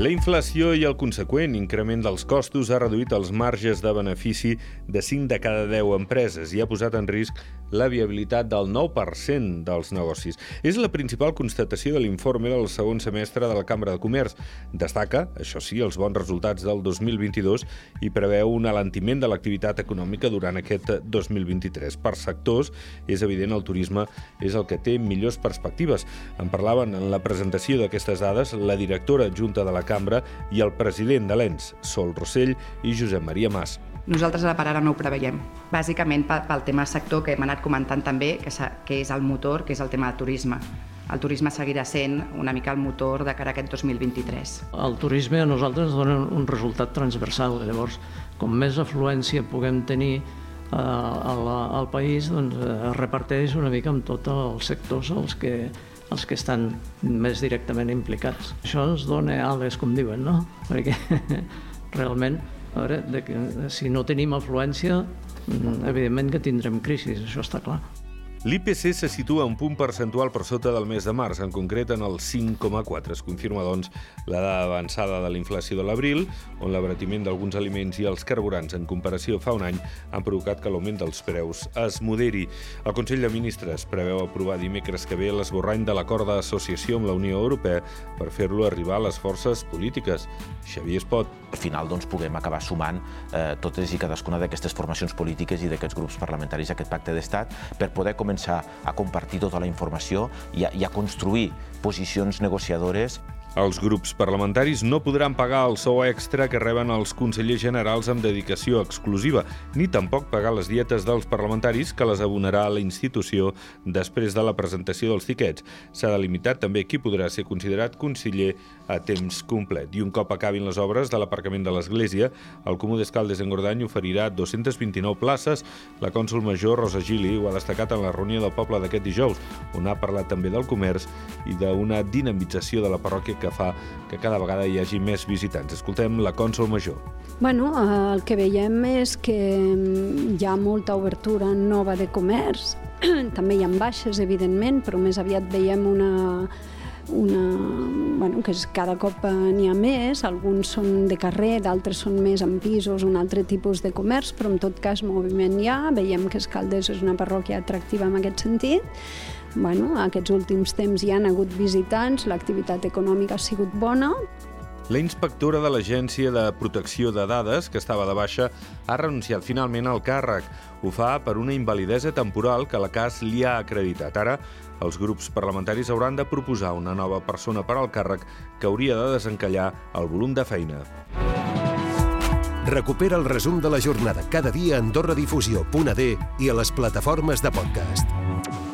La inflació i el conseqüent increment dels costos ha reduït els marges de benefici de 5 de cada 10 empreses i ha posat en risc la viabilitat del 9% dels negocis. És la principal constatació de l'informe del segon semestre de la Cambra de Comerç. Destaca, això sí, els bons resultats del 2022 i preveu un alentiment de l'activitat econòmica durant aquest 2023. Per sectors, és evident el turisme és el que té millors perspectives. En parlaven en la presentació d'aquestes dades la directora adjunta de la cambra i el president de l'ENS, Sol Rossell i Josep Maria Mas. Nosaltres ara per ara no ho preveiem, bàsicament pel tema sector que hem anat comentant també, que, que és el motor, que és el tema del turisme. El turisme seguirà sent una mica el motor de cara a aquest 2023. El turisme a nosaltres ens dona un resultat transversal, llavors com més afluència puguem tenir eh, al, al país, doncs es reparteix una mica amb tots els sectors als que els que estan més directament implicats. Això ens dona ales, com diuen, no? Perquè realment, a veure, de que, si no tenim afluència, mm, evidentment que tindrem crisi, això està clar. L'IPC se situa un punt percentual per sota del mes de març, en concret en el 5,4. Es confirma, doncs, la dada avançada de la inflació de l'abril, on l'abaratiment d'alguns aliments i els carburants en comparació fa un any han provocat que l'augment dels preus es moderi. El Consell de Ministres preveu aprovar dimecres que ve l'esborrany de l'acord d'associació amb la Unió Europea per fer-lo arribar a les forces polítiques. Xavier Espot. Al final doncs, puguem acabar sumant eh, totes i cadascuna d'aquestes formacions polítiques i d'aquests grups parlamentaris aquest pacte d'estat per poder començar a compartir tota la informació i a, i a construir posicions negociadores els grups parlamentaris no podran pagar el sou extra que reben els consellers generals amb dedicació exclusiva, ni tampoc pagar les dietes dels parlamentaris que les abonarà la institució després de la presentació dels tiquets. S'ha delimitat també qui podrà ser considerat conseller a temps complet. I un cop acabin les obres de l'aparcament de l'Església, el Comú d'Escaldes en Gordany oferirà 229 places. La cònsul major Rosa Gili ho ha destacat en la reunió del poble d'aquest dijous, on ha parlat també del comerç i d'una dinamització de la parròquia que fa que cada vegada hi hagi més visitants. Escoltem la cònsol major. Bueno, eh, el que veiem és que mm, hi ha molta obertura nova de comerç, també hi ha baixes, evidentment, però més aviat veiem una, una, bueno, que és, cada cop n'hi ha més, alguns són de carrer, d'altres són més en pisos, un altre tipus de comerç, però en tot cas moviment hi ha, veiem que Escaldes és una parròquia atractiva en aquest sentit, bueno, aquests últims temps hi han hagut visitants, l'activitat econòmica ha sigut bona, la inspectora de l'Agència de Protecció de Dades, que estava de baixa, ha renunciat finalment al càrrec. Ho fa per una invalidesa temporal que la CAS li ha acreditat. Ara, els grups parlamentaris hauran de proposar una nova persona per al càrrec que hauria de desencallar el volum de feina. Recupera el resum de la jornada cada dia a AndorraDifusió.d i a les plataformes de podcast.